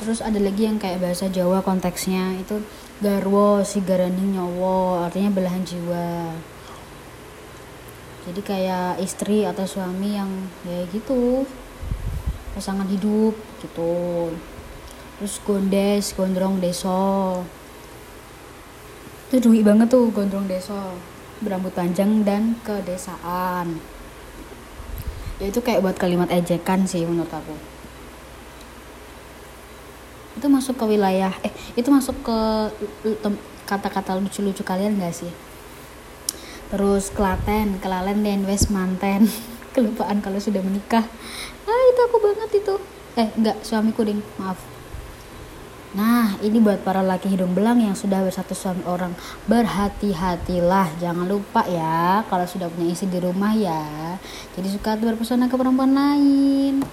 terus ada lagi yang kayak bahasa Jawa konteksnya itu garwo si garani nyowo artinya belahan jiwa. Jadi kayak istri atau suami yang ya gitu pasangan hidup gitu. Terus gondes gondrong deso. Itu duit banget tuh gondrong deso berambut panjang dan kedesaan. Ya itu kayak buat kalimat ejekan sih menurut aku itu masuk ke wilayah eh itu masuk ke kata-kata lucu-lucu kalian gak sih? Terus Klaten, Kelalen, dan West Manten kelupaan kalau sudah menikah. Ah itu aku banget itu. Eh enggak suamiku ding. Maaf. Nah, ini buat para laki hidung belang yang sudah bersatu suami orang. Berhati-hatilah, jangan lupa ya kalau sudah punya istri di rumah ya. Jadi suka berpesona ke perempuan lain.